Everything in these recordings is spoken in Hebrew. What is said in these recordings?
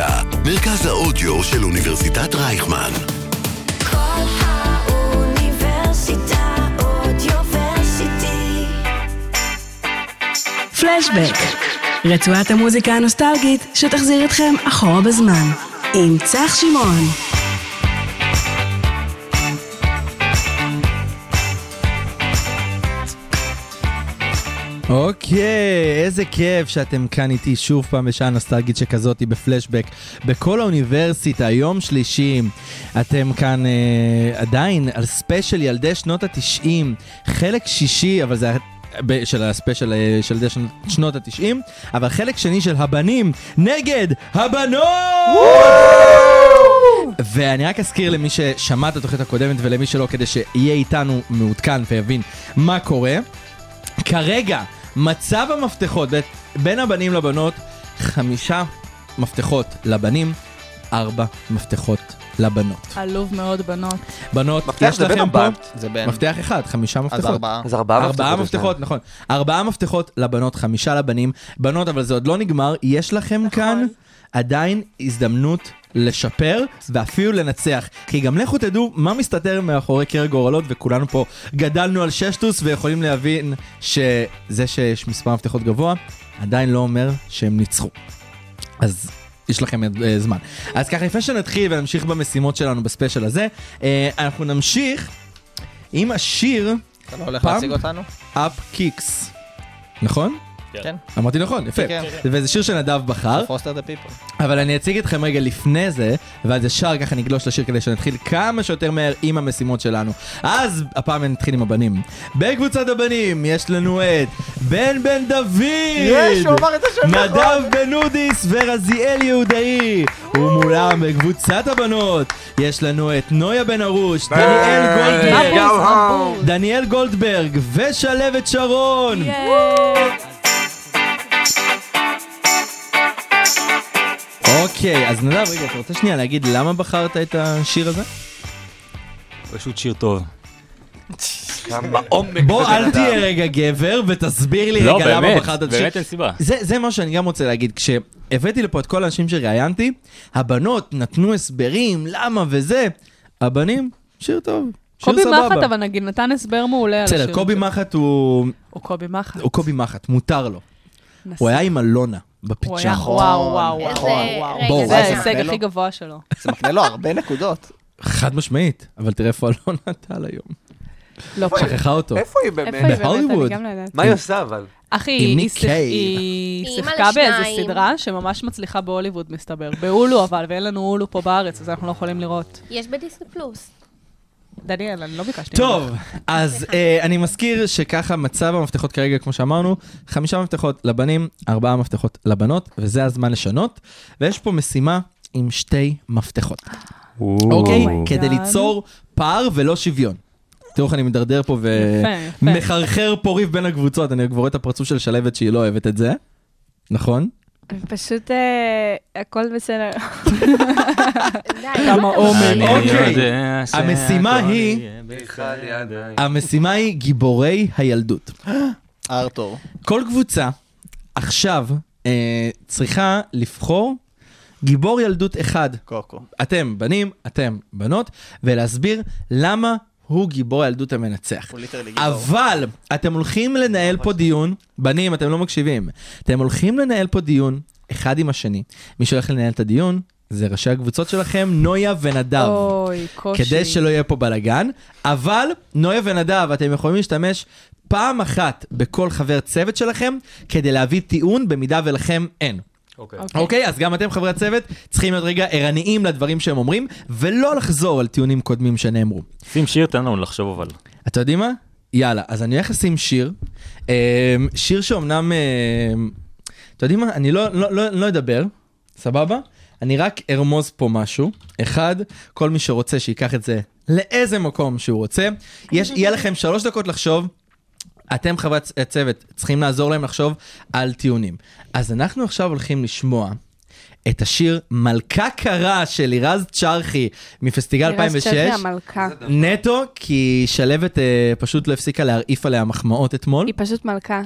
האוניברסיטה, מרכז האודיו של אוניברסיטת רייכמן. כל האוניברסיטה אודיוורסיטי. פלשבק, רצועת המוזיקה הנוסטלגית שתחזיר אתכם אחורה בזמן, עם צח שמעון. אוקיי, איזה כיף שאתם כאן איתי שוב פעם בשעה נוסטלגית שכזאתי בפלשבק בכל האוניברסיטה, יום שלישי. אתם כאן אה, עדיין על ספיישל ילדי שנות התשעים, חלק שישי, אבל זה... של הספיישל אה, של ילדי שנות התשעים, אבל חלק שני של הבנים נגד הבנות! ואני רק אזכיר למי ששמע את התוכנית הקודמת ולמי שלא, כדי שיהיה איתנו מעודכן ויבין מה קורה. כרגע, מצב המפתחות בין- בין הבנים לבנות, חמישה מפתחות לבנים, ארבע מפתחות לבנות. עלוב מאוד בנות. בנות, יש לכם פה? זה בין. מפתח אחד, חמישה מפתחות. אז ארבעה. אז ארבעה ארבעה מפתחות יש להם. מפתחות, נכון. ארבעה מפתחות לבנות, חמישה לבנים. בנות, אבל זה עוד לא נגמר, יש לכם נכון. כאן עדיין הזדמנות לשפר ואפילו לנצח. כי גם לכו תדעו מה מסתתר מאחורי קרע גורלות, וכולנו פה גדלנו על ששטוס ויכולים להבין שזה שיש מספר מפתחות גבוה, עדיין לא אומר שהם ניצחו. אז יש לכם אה, זמן. אז ככה, לפני שנתחיל ונמשיך במשימות שלנו בספיישל הזה, אה, אנחנו נמשיך עם השיר אתה לא הולך? להציג אותנו? Up Kicks. נכון? כן. אמרתי נכון, יפה. כן. וזה שיר שנדב בחר, Foster the People. אבל אני אציג אתכם רגע לפני זה, ואז ישר ככה נגלוש לשיר כדי שנתחיל כמה שיותר מהר עם המשימות שלנו. אז הפעם נתחיל עם הבנים. בקבוצת הבנים יש לנו את בן בן דוד! יש, הוא אמר את השם נכון. נדב בן אודיס ורזיאל יהודאי. ומולם בקבוצת הבנות יש לנו את נויה בן ארוש, דניאל גולדברג. דניאל גולדברג ושלבת שרון. אוקיי, אז נדב, רגע, אתה רוצה שנייה להגיד למה בחרת את השיר הזה? פשוט שיר טוב. בוא, אל. תהיה רגע גבר ותסביר לי לא, רגע למה בחרת את השיר. באמת אין סיבה. זה, זה מה שאני גם רוצה להגיד, כשהבאתי לפה את כל האנשים שראיינתי, הבנות נתנו הסברים, למה וזה, הבנים, שיר טוב, קובי. מחט אבל נגיד נתן הסבר מעולה על השיר. בסדר, קובי מחט הוא, הוא קובי מחט. הוא קובי מחט, מותר לו. הוא היה עם אלונה הוא היה בפיג'מה. וואו וואו איזה- וואו וואו. זה. ההישג זה הכי גבוה שלו. זה מקנה לו הרבה נקודות. חד משמעית, אבל תראה איפה אלונה טל היום. לא, שכחה אותו. איפה היא באמת? בהוליווד. לא. מה היא עושה אבל? אחי, היא שיחקה באיזה. סדרה שממש מצליחה בהוליווד מסתבר. בהולו אבל, ואין לנו הולו פה בארץ, אז אנחנו לא יכולים לראות. יש בדיסני פלוס. דניאל, אני לא ביקשתי. טוב, אז אה, אני מזכיר שככה מצב המפתחות כרגע, כמו שאמרנו, חמישה מפתחות לבנים, ארבעה מפתחות לבנות, וזה הזמן לשנות, ויש פה משימה עם שתי מפתחות, אוקיי? Oh my כדי God. ליצור פער ולא שוויון. תראו איך אני מדרדר פה. ומחרחר פה ריב בין הקבוצות, אני כבר רואה את הפרצוף של שלבת שהיא לא אוהבת את זה, נכון? פשוט אה, הכל בסדר. כמה עומק. אוקיי. המשימה היא-. המשימה היא גיבורי הילדות. ארתור. כל קבוצה עכשיו אה, צריכה לבחור גיבור ילדות אחד. קוקו. אתם בנים, אתם בנות, ולהסביר למה הוא גיבור הילדות המנצח. אבל אתם הולכים לנהל פה דיון, בנים, אתם לא מקשיבים, אתם הולכים לנהל פה דיון אחד עם השני. מי שהולך לנהל את הדיון זה ראשי הקבוצות שלכם, נויה ונדב. אוי, קושי. כדי שלא יהיה פה בלאגן, אבל נויה ונדב, אתם יכולים להשתמש פעם אחת בכל חבר צוות שלכם, כדי להביא טיעון במידה ולכם אין. אוקיי. אוקיי? אז גם אתם חברי הצוות צריכים להיות רגע ערניים לדברים שהם אומרים, ולא לחזור על טיעונים קודמים שנאמרו. שים שיר, תן לנו לחשוב אבל. אתם יודעים מה? יאללה, אז אני הולך לשים שיר. אה, שיר שאומנם, אה, אתם יודעים מה? אני לא, לא, לא, לא אדבר, סבבה? אני רק ארמוז פה משהו. אחד, כל מי שרוצה שייקח את זה לאיזה מקום שהוא רוצה. יש, יהיה לכם שלוש דקות לחשוב. אתם חברי הצ- הצוות צריכים לעזור להם לחשוב על טיעונים. אז אנחנו עכשיו הולכים לשמוע את השיר מלכה קרה של לירז צ'רחי מפסטיגל 2006. צ'רחי המלכה. נטו, כי שלבת אה, פשוט לא הפסיקה להרעיף עליה מחמאות אתמול. היא פשוט מלכה.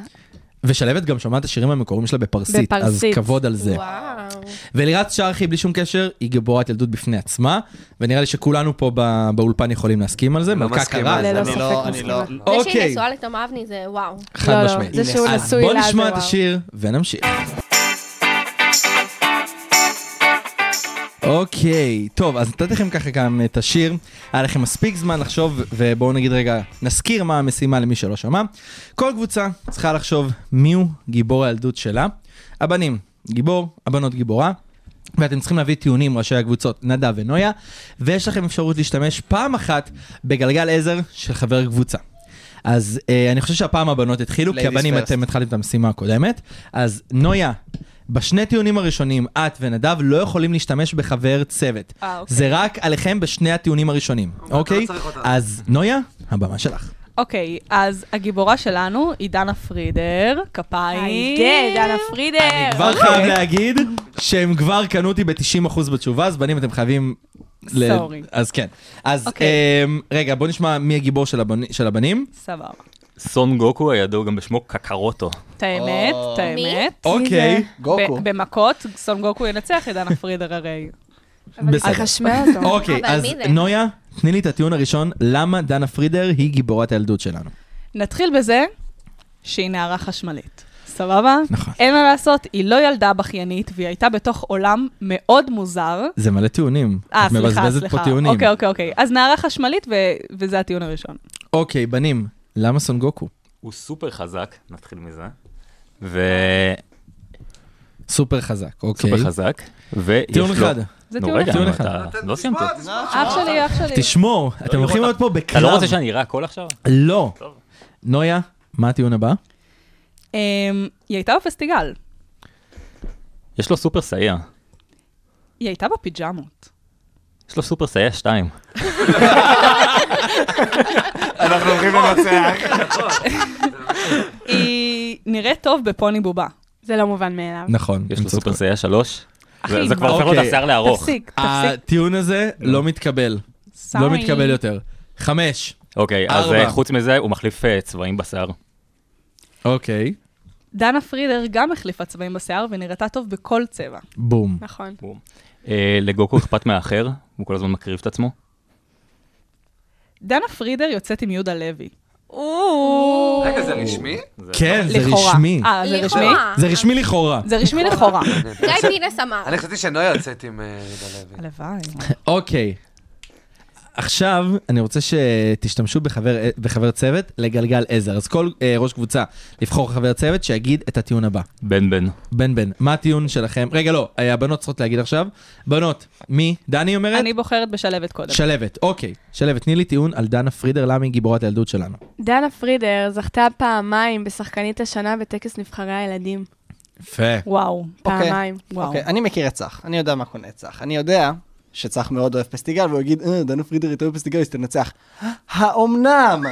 ושלבת גם שמעה את השירים המקוריים שלה בפרסית, אז בפרסית. כבוד על זה. וואו. ולירז שרחי, בלי שום קשר, היא גיבורת ילדות בפני עצמה, ונראה לי שכולנו פה ב- באולפן יכולים להסכים על זה, לא מלכה מסכים קרה. על זה. ללא אני ספק לא, אני לא. מסכימה. זה שהיא אוקיי, נשואה לתום אבני זה וואו. חד לא, לא, משמעית. זה שהוא אז נשוי בוא לה זה נשמע את וואו. השיר ונמשיך. אוקיי, טוב, אז נתתי לכם ככה גם את השיר, היה לכם מספיק זמן לחשוב, ובואו נגיד רגע, נזכיר מה המשימה למי שלא שמע. כל קבוצה צריכה לחשוב מיהו גיבור הילדות שלה. הבנים, גיבור, הבנות גיבורה. ואתם צריכים להביא טיעונים, ראשי הקבוצות, נדב ונויה, ויש לכם אפשרות להשתמש פעם אחת בגלגל עזר של חבר קבוצה. אז אה, אני חושב שהפעם הבנות התחילו, כי הבנים first. אתם התחלתם את המשימה הקודמת. אז נויה, בשני טיעונים הראשונים, את ונדב לא יכולים להשתמש בחבר צוות. אה, אוקיי. זה רק עליכם בשני הטיעונים הראשונים, אוקיי? צריך אותנו. אז נויה, הבמה שלך. אוקיי, אז הגיבורה שלנו היא דנה פרידר, כפיים. היידה, דנה פרידר. אני כבר חייב להגיד שהם כבר קנו אותי ב-90% בתשובה, אז בנים אתם חייבים... סורי. אז כן. אז אוקיי. אמ, רגע, בוא נשמע מי הגיבור של הבנים. סבבה. סון גוקו הידוע גם בשמו קקרוטו. את האמת. את האמת. אוקיי, גוקו. במכות, סון גוקו ינצח את דנה פרידר הרי. בסדר. חשמל אותו. אוקיי, אז? נויה, תני לי את הטיעון הראשון, למה דנה פרידר היא גיבורת הילדות שלנו. נתחיל בזה שהיא נערה חשמלית. סבבה? נכון. אין מה לעשות, היא לא ילדה בכיינית, והיא הייתה בתוך עולם מאוד מוזר. זה מלא טיעונים. אה, את סליחה, מבזבזת סליחה. פה טיעונים. אוקיי, אוקיי, אוקיי. אז נערה חשמלית, ו- וזה הטיעון הראשון. אוקיי, בנים, למה סון גוקו? הוא סופר חזק, נתחיל מזה. וסופר סופר חזק, אוקיי. חזק. ויש טיעון לו- אחד. זה טיעון אחד. טיעון נו, אחד. אתה לא סיימת. אח שלי, אח שלי. תשמור, אתם הולכים להיות פה אתה בקרב. לא רוצה שאני אראה הכל עכשיו? לא. נויה, מה הטיעון הבא? אמ, היא הייתה בפסטיגל. יש לו סופר סייע. היא הייתה בפיג'מות. יש לו סופר סייע 2. אנחנו הולכים לנצח. היא נראית טוב בפוני בובה. זה לא מובן מאליו. נכון. יש לו סופר. סייע 3. אחי, זה כבר? הופך לו את אוקיי. השיער לארוך. תפסיק, תפסיק. הטיעון הזה לא מתקבל. לא. מתקבל יותר. חמש. אוקיי, אז. אה, חוץ מזה, הוא מחליף אה, צבעים בשיער. אוקיי. דנה פרידר גם החליפה צבעים בשיער ונראתה טוב בכל צבע. בום. נכון. אה, לגוקו אכפת מהאחר, הוא כל הזמן מקריב את עצמו. דנה פרידר יוצאת עם יהודה לוי. רגע, זה רשמי? כן, זה לכאורה. רשמי. אה, זה רשמי? זה רשמי לכאורה. זה רשמי לכאורה. גיא פינס אמר. אני חשבתי שנויה יוצאת עם אה, יהודה לוי. הלוואי. אוקיי. עכשיו, אני רוצה שתשתמשו בחבר, בחבר צוות לגלגל עזר. אז כל אה, ראש קבוצה לבחור חבר צוות שיגיד את הטיעון הבא. בן בן. בן בן, מה הטיעון שלכם? רגע, לא, אה, הבנות צריכות להגיד עכשיו. בנות, מי? דני אומרת? אני בוחרת בשלבת קודם. שלבת, אוקיי. שלבת, תני לי טיעון על דנה פרידר, למה היא גיבורת הילדות שלנו. דנה פרידר זכתה פעמיים בשחקנית השנה בטקס נבחרי הילדים. יפה. וואו, אוקיי. פעמיים. וואו. אוקיי, אני מכיר את צח, אני יודע מה קונה צח. אני יודע שצח מאוד אוהב פסטיגל, והוא יגיד, אה, דנה פרידר אוהב פסטיגל, אז תנצח. האומנם?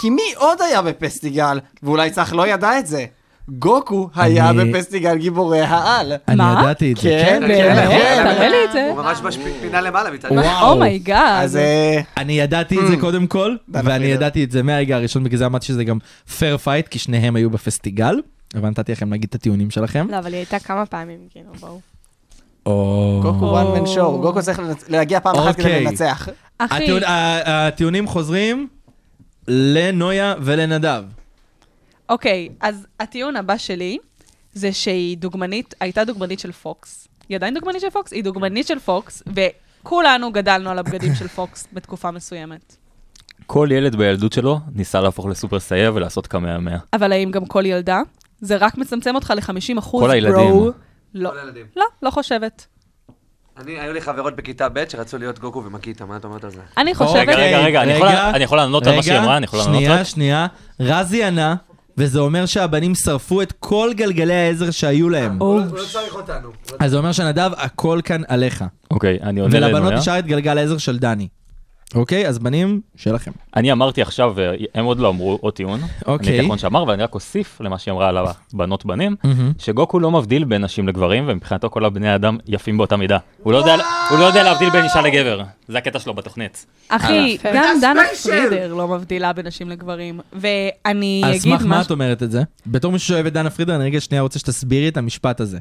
כי מי עוד היה בפסטיגל? ואולי צח לא ידע את זה. גוקו היה בפסטיגל גיבורי העל. אני? ידעתי את זה. כן, באמת? כן. תראה לי את זה. הוא ממש בפינה למעלה, מצד וואו. Oh my god. אז אה, אני ידעתי את זה קודם כל, ואני. ידעתי את זה מהרגע הראשון, בגלל זה אמרתי שזה גם fair fight, כי שניהם היו בפסטיגל, אבל נתתי לכם להגיד את הטיעונים שלכם. לא, אבל היא הייתה כמה פעמים, כאילו, בואו. או... גוקו one man show, גוקו צריך להגיע פעם אחת כדי אוקיי. לנצח. אחי, הטיעונים חוזרים לנויה ולנדב. אוקיי, אז הטיעון הבא שלי זה שהיא דוגמנית, הייתה דוגמנית של פוקס. היא עדיין דוגמנית של פוקס? היא דוגמנית של פוקס, וכולנו גדלנו על הבגדים של פוקס בתקופה מסוימת. כל ילד בילדות שלו ניסה להפוך לסופר סייע ולעשות קמע-מאה. אבל האם גם כל ילדה? זה רק מצמצם אותך ל-50 אחוז, כל הילדים. לא, כל הילדים. לא, לא חושבת. אני, היו לי חברות בכיתה ב' שרצו להיות גוקו ומקיטה, מה את אומרת על זה? אני חושבת... רגע, רגע, רגע, אני יכול לענות על מה שהיא אמרה? אני יכול לענות שנייה, רק? שנייה. רזי ענה, וזה אומר שהבנים שרפו את כל גלגלי העזר שהיו להם. הוא לא צריך אותנו. אז זה אומר שנדב, הכל כאן עליך. אוקיי, אני עונה לנויה. ולבנות נשאר את גלגל העזר של דני. אוקיי, אז בנים, שלכם. אני אמרתי עכשיו, והם עוד לא אמרו עוד טיעון. אוקיי. אני האחרון שאמר, ואני רק אוסיף למה שהיא אמרה על הבנות בנים. שגוקו לא מבדיל בין נשים לגברים, ומבחינתו כל הבני אדם יפים באותה מידה. הוא לא יודע- הוא לא יודע להבדיל בין אישה לגבר. זה הקטע שלו בתוכנית. אחי. גם דנה! פרידר לא מבדילה בין נשים לגברים. ואני על אגיד סמך מה את משהו... אומרת את זה? בתור מישהו שאוהב את דנה פרידר, אני רגע שנייה רוצה שתסבירי את המשפט הזה.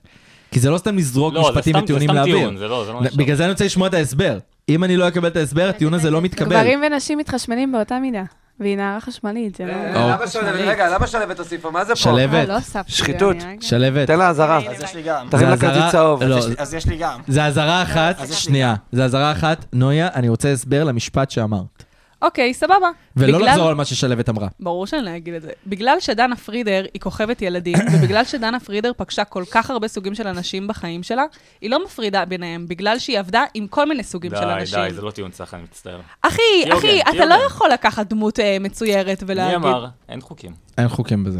כי זה לא סתם לזרוק משפטים וטיעונים סתם לאוויר. טיעון, זה לא זה לא בגלל זה אני רוצה לשמוע את ההסבר. אם אני לא אקבל את ההסבר, הטיעון הזה לא מתקבל. גברים ונשים מתחשמלים באותה מידה. והיא נערה חשמלית, זה לא... אה, למה שלהבת? רגע, למה שלהבת הוסיפה? מה זה פה? שלהבת, לא הוספתי. שחיתות. רגע- שלהבת. תן לה אזהרה. אז יש לי גם. תרים לה כרטיס צהוב. לא, אז יש לי- גם. זה אזהרה אחת, שנייה, זה אזהרה אחת, נויה, אני רוצה הסבר למשפט שאמרת. אוקיי, סבבה. ולא בגלל- לחזור על מה ששלהבת אמרה. ברור שאני לא אגיד את זה. בגלל שדנה פרידר היא כוכבת ילדים, ובגלל שדנה פרידר פגשה כל כך הרבה סוגים של אנשים בחיים שלה, היא לא מפרידה ביניהם, בגלל שהיא עבדה עם כל מיני סוגים של די, אנשים. די, זה לא טיעון צח, אני מצטער. אחי, אחי, הוגן, אתה לא. יכול לקחת דמות אה, מצוירת מי ולהגיד... אמר? אין חוקים. אין חוקים בזה.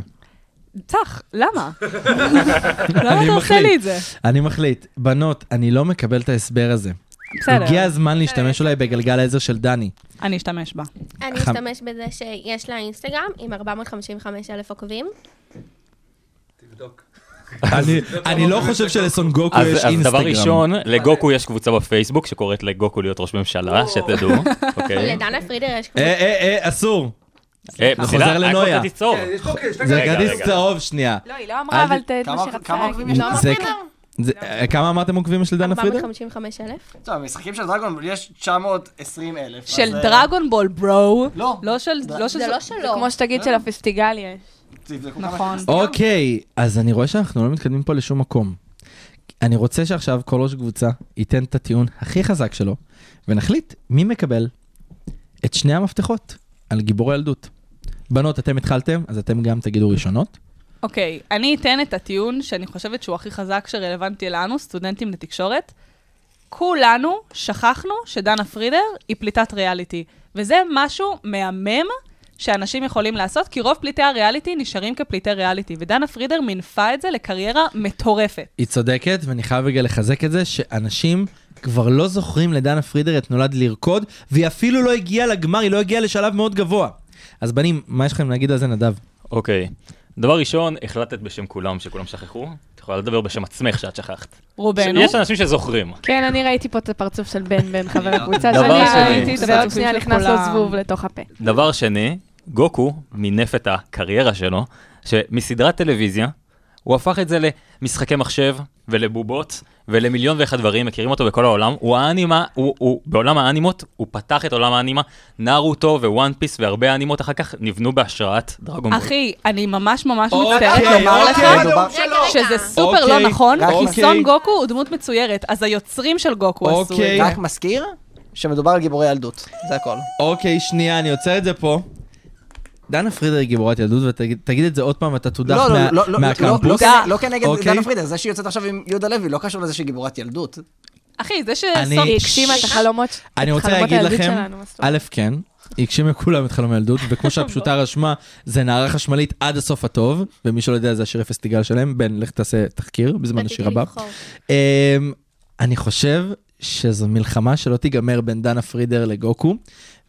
צח, למה? למה אתה עושה. לי את זה? אני מחליט, בנות, אני לא מקבל את ההסבר הזה. בסדר, הגיע הזמן להשתמש אולי בגלגל העזר של דני. אני אשתמש בה. אני אשתמש בזה שיש לה אינסטגרם עם 455 אלף עוקבים. אני- אני לא חושב שלסון גוקו אז יש אז אינסטגרם. דבר ראשון, לגוקו יש קבוצה בפייסבוק שקוראת לגוקו להיות ראש ממשלה, שתדעו, אוקיי? לדנה פרידר יש אה, אה, אה, אסור. אה, זה מסילה, חוזר לנויה. כרטיס צהוב. זה כרטיס. צהוב, שנייה. לא, היא לא אמרה אל אבל ת- את לא זה- אה, כמה אמרתם עוקבים יש לדנה פרידר? 455 אלף. טוב, במשחקים של דרגון יש 920 אלף. של דרגון בול, ברו. לא. לא של... לא של... זה לא זה שלו. כמו שתגיד של הפסטיגל יש. נכון. אוקיי, אז אני רואה שאנחנו לא מתקדמים פה לשום מקום. אני רוצה שעכשיו כל ראש קבוצה ייתן את הטיעון הכי חזק שלו, ונחליט מי מקבל את שני המפתחות על גיבורי ילדות. בנות, אתם התחלתם, אז אתם גם תגידו ראשונות. אוקיי, אני אתן את הטיעון שאני חושבת שהוא הכי חזק שרלוונטי לנו, סטודנטים לתקשורת. כולנו שכחנו שדנה פרידר היא פליטת ריאליטי, וזה משהו מהמם שאנשים יכולים לעשות, כי רוב פליטי הריאליטי נשארים כפליטי ריאליטי, ודנה פרידר מינפה את זה לקריירה מטורפת. היא צודקת, ואני חייב רגע לחזק את זה, שאנשים כבר לא זוכרים לדנה פרידר את נולד לרקוד, והיא אפילו לא הגיעה לגמר, היא לא הגיעה לשלב מאוד גבוה. אז בנים, מה יש לכם להגיד על זה, נדב? אוקיי. דבר ראשון, החלטת בשם כולם, שכולם שכחו. את יכולה לדבר בשם עצמך שאת שכחת. רובנו. יש אנשים שזוכרים. כן, אני ראיתי פה את הפרצוף של בן בן חבר הקבוצה שני. ראיתי את ועוד שנייה נכנס לו זבוב לתוך הפה. דבר שני, גוקו מינף את הקריירה שלו, שמסדרת טלוויזיה, הוא הפך את זה למשחקי מחשב ולבובות ולמיליון ואחד דברים, מכירים אותו בכל העולם. הוא האנימה, הוא, הוא בעולם האנימות, הוא פתח את עולם האנימה, נארוטו ווואן פיס והרבה האנימות אחר כך נבנו בהשראת דרגון בול. אחי, אני ממש ממש אוקיי, מצטערת לומר לך אוקיי. רגע, רגע. שזה סופר לא אוקיי, נכון, אוקיי. כי סון גוקו הוא דמות מצוירת, אז היוצרים של גוקו עשו את אוקיי. זה. רק מזכיר שמדובר על גיבורי ילדות, זה הכל. אוקיי, שנייה, אני עוצר את זה פה. דנה פרידר היא גיבורת ילדות, ותגיד את זה עוד פעם, אתה תודח לא, לא, מה- לא, לא, לא, מהקמפוס. לא, כנ- לא כנגד אוקיי. דנה פרידר, זה שהיא יוצאת עכשיו עם יהודה לוי, לא קשור לזה שהיא גיבורת ילדות. אחי, זה שסון... היא הגשימה את החלומות, אני את רוצה חלומות להגיד הילדות לכם? א', כן, היא הגשימה לכולם את חלום הילדות, וכמו שהפשוטה רשמה, זה נערה חשמלית עד הסוף הטוב, ומי שלא יודע זה השיר הפסטיגל שלהם, בן, לך תעשה תחקיר בזמן השיר הבא. אמ, אני חושב שזו מלחמה שלא תיגמר בין דנה פרידר לגוקו,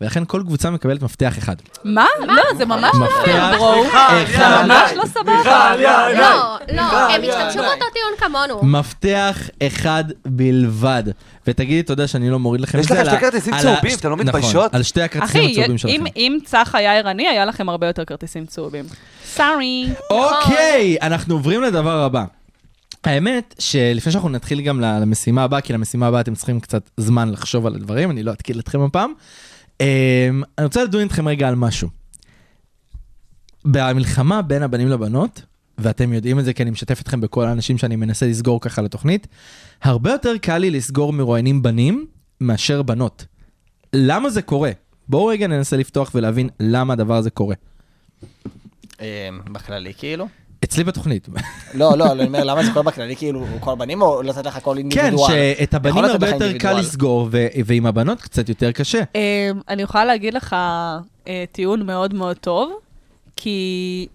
ולכן כל קבוצה מקבלת מפתח אחד. מה? לא, זה ממש לא מפתח פייר, ברו. אחד. ממש לא סבבה. לא, לא, הם השתמשו באותו טיעון כמונו. מפתח אחד בלבד. ותגידי תודה שאני לא מוריד לכם את יש זה. לכם על שתי כרטיסים צהובים, אתם לא נכון, מתביישות? על שתי הכרטיסים אחי, הצהובים אם- שלכם. אם צח היה ערני, היה לכם הרבה יותר כרטיסים צהובים. סארי. אוקיי, אנחנו עוברים לדבר הבא. האמת שלפני שאנחנו נתחיל גם למשימה הבאה, כי למשימה הבאה אתם צריכים קצת זמן לחשוב על הדברים, אני לא אתקיל אתכם הפעם. אמ, אני רוצה לדון איתכם רגע על משהו. במלחמה בין הבנים לבנות, ואתם יודעים את זה כי אני משתף אתכם בכל האנשים שאני מנסה לסגור ככה לתוכנית, הרבה יותר קל לי לסגור מרואיינים בנים מאשר בנות. למה זה קורה? בואו רגע ננסה לפתוח ולהבין למה הדבר הזה קורה. אה, בכללי כאילו. אצלי בתוכנית. לא, לא, אני אומר, למה זה קורה בכללי כאילו, כל הבנים או לתת לך כל כן, אינדיבידואל? שאת הבנים הרבה יותר קל. לסגור, ו- ועם הבנות קצת יותר קשה. אה, אני יכולה להגיד לך אה, טיעון מאוד מאוד טוב, כי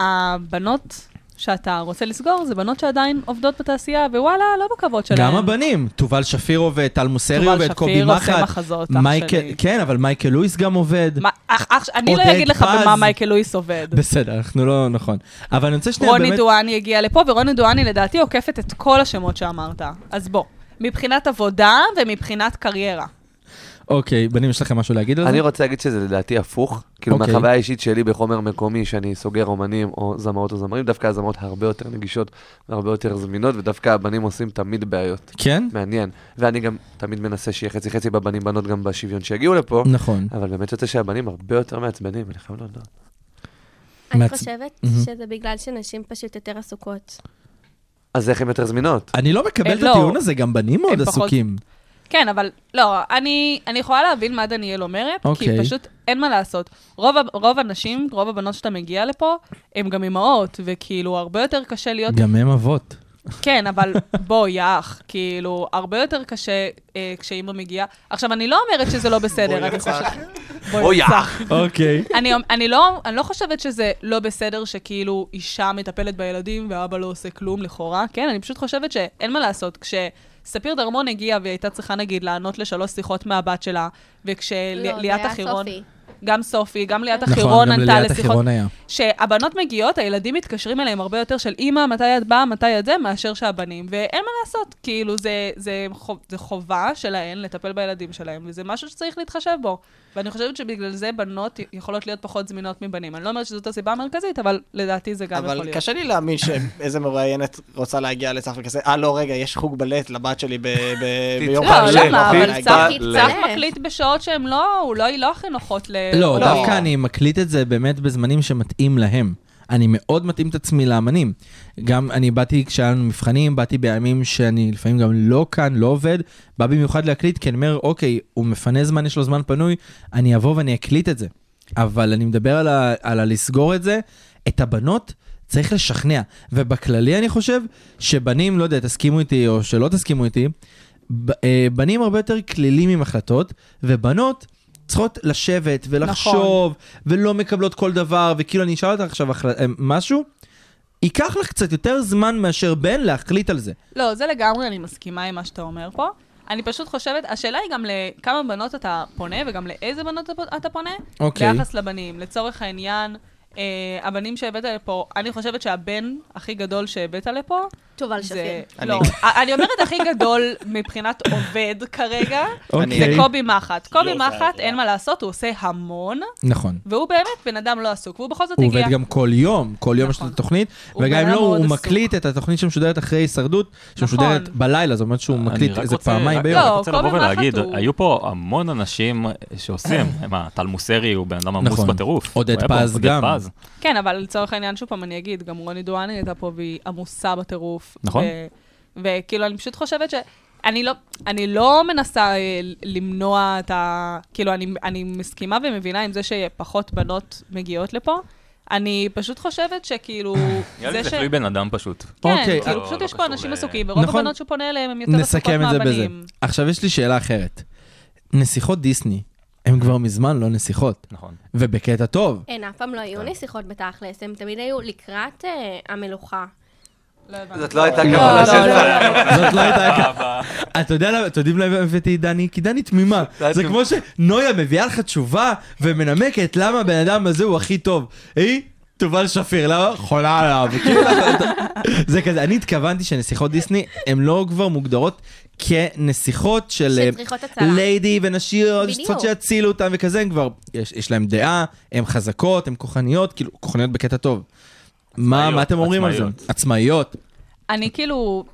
הבנות שאתה רוצה לסגור, זה בנות שעדיין עובדות בתעשייה, ווואלה, לא בכבוד שלהם. גם הבנים, תובל שפיר עובד, טל מוסרי תובל עובד, קובי שפיר עושה מחט. מחזות, אח מייקל- שלי. כן, אבל מייקל לואיס גם עובד. מה, אח, אח, אני לא אגיד לך. במה מייקל לואיס עובד. בסדר, אנחנו לא, נכון. אבל אני רוצה שנייה רוני באמת... דואני הגיע לפה, ורוני דואני לדעתי עוקפת את כל השמות שאמרת. אז בוא, מבחינת עבודה ומבחינת קריירה. אוקיי, בנים, יש לכם משהו להגיד על זה? אני רוצה להגיד שזה לדעתי הפוך. כאילו, אוקיי. מהחוויה האישית שלי בחומר מקומי, שאני סוגר אומנים או זמרות או זמרים, דווקא הזמרות הרבה יותר נגישות והרבה יותר זמינות, ודווקא הבנים עושים תמיד בעיות. כן? מעניין. ואני גם תמיד מנסה שיהיה חצי חצי בבנים בנות גם בשוויון שיגיעו לפה, נכון. אבל באמת יוצא שהבנים הרבה יותר מעצבנים, אני חייב להודות. אני חושבת. שזה בגלל שנשים פשוט יותר עסוקות. אז איך הן יותר זמינות? אני לא מקבל אה, את לא. הטיעון הזה, גם בנים מאוד עסוקים. כן, אבל לא, אני, אני יכולה להבין מה דניאל אומרת, כי אוקיי. פשוט אין מה לעשות. רוב, רוב הנשים, רוב הבנות שאתה מגיע לפה, הן גם אימהות, וכאילו, הרבה יותר קשה להיות... גם הם אבות. כן, אבל בוא, יא אח, כאילו, הרבה יותר קשה אה, כשאימא מגיעה. עכשיו, אני לא אומרת שזה לא בסדר, אני חושבת... בוא, יא אח. אוקיי. אני, אני, לא, אני לא חושבת שזה לא בסדר שכאילו אישה מטפלת בילדים ואבא לא עושה כלום לכאורה, כן? אני פשוט חושבת שאין מה לעשות. כשספיר דרמון הגיעה והיא הייתה צריכה נגיד לענות לשלוש שיחות מהבת שלה, לא, זה וכשליאת היה החירון... סופי. גם סופי, גם ליאת נכון, החירון גם ענתה לליאת לשיחות. החירון היה. שהבנות מגיעות, הילדים מתקשרים אליהם הרבה יותר של אימא, מתי את באה, מתי את זה, מאשר שהבנים. ואין מה לעשות, כאילו, זה, זה, חוב, זה חובה שלהן לטפל בילדים שלהם, וזה משהו שצריך להתחשב בו. ואני חושבת שבגלל זה בנות יכולות להיות פחות זמינות מבנים. אני לא אומרת שזאת הסיבה המרכזית, אבל לדעתי זה גם יכול אבל להיות. קשה לי להאמין שאיזה מרואיינת רוצה להגיע לצח וכזה, אה, לא, רגע, יש חוג בלט לבת שלי ב- ב- ביום לא, חמישי. למה? לא אבל יכולה צח להגיע." ל- צח מקליט בשעות שהן לא, הוא לא, לא הכי נוחות ל... לא, לא. דווקא אני מקליט את זה באמת בזמנים שמתאים להם. אני מאוד מתאים את עצמי לאמנים. גם אני באתי, כשהיה לנו מבחנים, באתי בימים שאני לפעמים גם לא כאן, לא עובד, בא במיוחד להקליט, כי אני אומר, אוקיי, הוא מפנה זמן, יש לו זמן פנוי, אני אבוא ואני אקליט את זה. אבל אני מדבר על, ה, על הלסגור את זה, את הבנות צריך לשכנע. ובכללי אני חושב שבנים, לא יודע, תסכימו איתי או שלא תסכימו איתי, אה, בנים הרבה יותר קלילים עם החלטות, ובנות צריכות לשבת ולחשוב, ולא מקבלות כל דבר, וכאילו אני אשאל אותך עכשיו. אה, משהו, ייקח לך קצת יותר זמן מאשר בן להחליט על זה. לא, זה לגמרי, אני מסכימה עם מה שאתה אומר פה. אני פשוט חושבת, השאלה היא גם לכמה בנות אתה פונה, וגם לאיזה בנות אתה פונה, אוקיי. ביחס לבנים. לצורך העניין, אה, הבנים שהבאת לפה, אני חושבת שהבן הכי גדול שהבאת לפה, תובל. שפיר. לא, אני אומרת הכי גדול מבחינת עובד כרגע, אוקיי. זה קובי מחט. קובי לא, מחט, אין מה לעשות, הוא עושה המון, נכון. והוא באמת בן אדם לא עסוק, והוא בכל זאת הוא הגיע... עובד גם כל יום, כל יום יש לו נכון. את התוכנית, הוא וגם אם לא, הוא מקליט את התוכנית שמשודרת אחרי הישרדות, שמשודרת נכון. בלילה, זאת אומרת שהוא אני מקליט איזה פעמיים ביום. לא, רק רוצה לבוא ולהגיד, הוא- היו פה המון אנשים שעושים, מה, טל מוסרי הוא בן אדם עמוס נכון. בטירוף. עודד הוא פז גם. כן, אבל לצורך העניין, שוב פעם אני אגיד, גם רוני דואני הייתה פה והיא עמוסה בטירוף. נכון. ו- וכאילו, אני פשוט חושבת ש... אני לא, אני לא מנסה אה, למנוע את ה... כאילו, אני, אני מסכימה ומבינה עם זה שפחות בנות מגיעות לפה. אני פשוט חושבת שכאילו... נראה לי זה תלוי בן אדם פשוט. כן, אוקיי, כאילו, לא- פשוט לא יש פה אנשים ל- עסוקים, ורוב נכון. הבנות שהוא פונה אליהם הם יותר עסוקות נסכם את זה בזה. מהבנים. עכשיו יש לי שאלה אחרת. נסיכות דיסני, הן כבר מזמן לא נסיכות, נכון. ובקטע טוב. הן אף פעם לא היו נסיכות בתכלס, הן תמיד היו לקראת אה, המלוכה. לא. זאת לא הייתה לא, כוונה לא, שלך. זאת לא הייתה... אתה יודע למה, אתם יודעים למה הבאתי את דני? כי דני תמימה. זה. כמו שנויה מביאה לך תשובה ומנמקת למה הבן אדם הזה הוא הכי טוב. היא, תובל שפיר, למה? חולה עליו. כאילו, זה כזה, אני התכוונתי שנסיכות דיסני הן לא כבר מוגדרות כנסיכות של. ליידי ונשיות. שצריכות שיצילו אותם וכזה, הם כבר, יש, יש להם דעה, הן חזקות, הן כוחניות, כאילו, כוחניות בקטע טוב. מה, מה אתם אומרים על זה? עצמאיות. אני כאילו,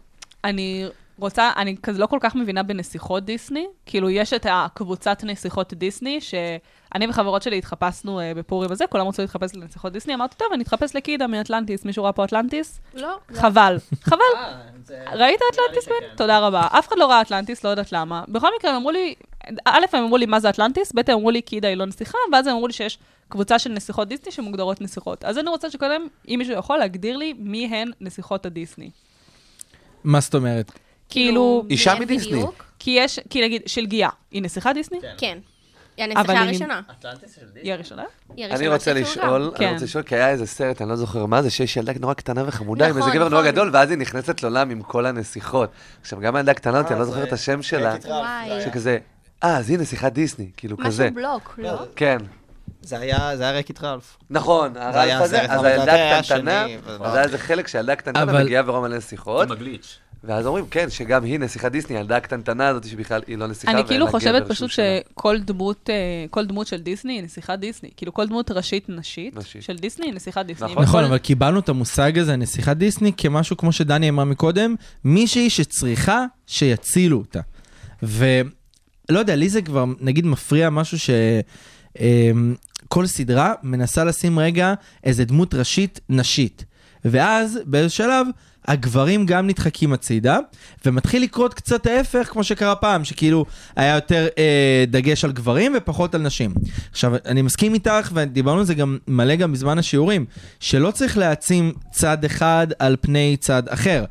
אני רוצה, אני כזה לא כל כך מבינה בנסיכות דיסני. כאילו, יש את הקבוצת נסיכות דיסני, שאני וחברות שלי התחפשנו uh, בפורים הזה, כולם רצו להתחפש לנסיכות דיסני, אמרתי, טוב, אני אתחפש לקידה מאטלנטיס, מישהו ראה פה אטלנטיס? לא, לא. חבל. חבל. אה, ראית אטלנטיס, בן? תודה רבה. אף אחד לא ראה אטלנטיס, לא יודעת למה. בכל מקרה, הם אמרו לי, א', הם אמרו לי מה זה אטלנטיס, ב', הם אמרו לי קידה היא לא נסיכה, ואז הם אמרו לי שיש קבוצה של נסיכות דיסני שמוגדרות נסיכות. אז אני רוצה שקודם, אם מישהו יכול להגדיר לי מי הן נסיכות הדיסני. מה זאת אומרת? כאילו, אישה מי מדיסני. כי יש, כי נגיד, שלגיה, היא נסיכת דיסני? כן. היא אבל הנסיכה היא- הראשונה. היא הראשונה? היא אני הראשונה רוצה שצולמה. לשאול, אני כן. רוצה לשאול, כי היה איזה סרט, אני לא זוכר מה זה, שיש ילדה נורא קטנה וחמודה, עם נכון, איזה גבר נורא נכון. גדול, ואז היא נכנסת לעולם עם כל הנסיכות. עכשיו, גם הילדה קטנה אותי, אני לא זוכר את השם שלה. שכזה, אה, אז הנה, שיחת דיסני, כאילו כזה. משהו בלוק, לא? כן. זה היה, זה היה רקיט רלף. נכון, זה הרלף הזה, אז זה הילדה היה קטנטנה, שני, ולא- אז היה איזה חלק שהילדה קטנטנה אבל- מגיעה ורואה מלא נסיכות, עם הגליץ'. ואז אומרים, כן, שגם היא נסיכת דיסני, הילדה הקטנטנה הזאת שבכלל היא לא נסיכה, אני כאילו חושבת פשוט. שכל דמות, אה, כל דמות של דיסני היא נסיכת דיסני. כאילו כל דמות ראשית נשית נשית. של דיסני היא נסיכת דיסני. נכון. נכון, אבל קיבלנו את המושג הזה, נסיכת דיסני, כמשהו, כמו שדני אמרה מקודם, מישהי שצריכה שיצילו אותה. ולא יודע, לי זה כבר, נגיד, מפריע משהו ש... כל סדרה מנסה לשים רגע איזה דמות ראשית נשית. ואז באיזה שלב הגברים גם נדחקים הצידה, ומתחיל לקרות קצת ההפך, כמו שקרה פעם, שכאילו היה יותר אה, דגש על גברים ופחות על נשים. עכשיו, אני מסכים איתך, ודיברנו על זה גם מלא גם בזמן השיעורים, שלא צריך להעצים צד אחד על פני צד אחר.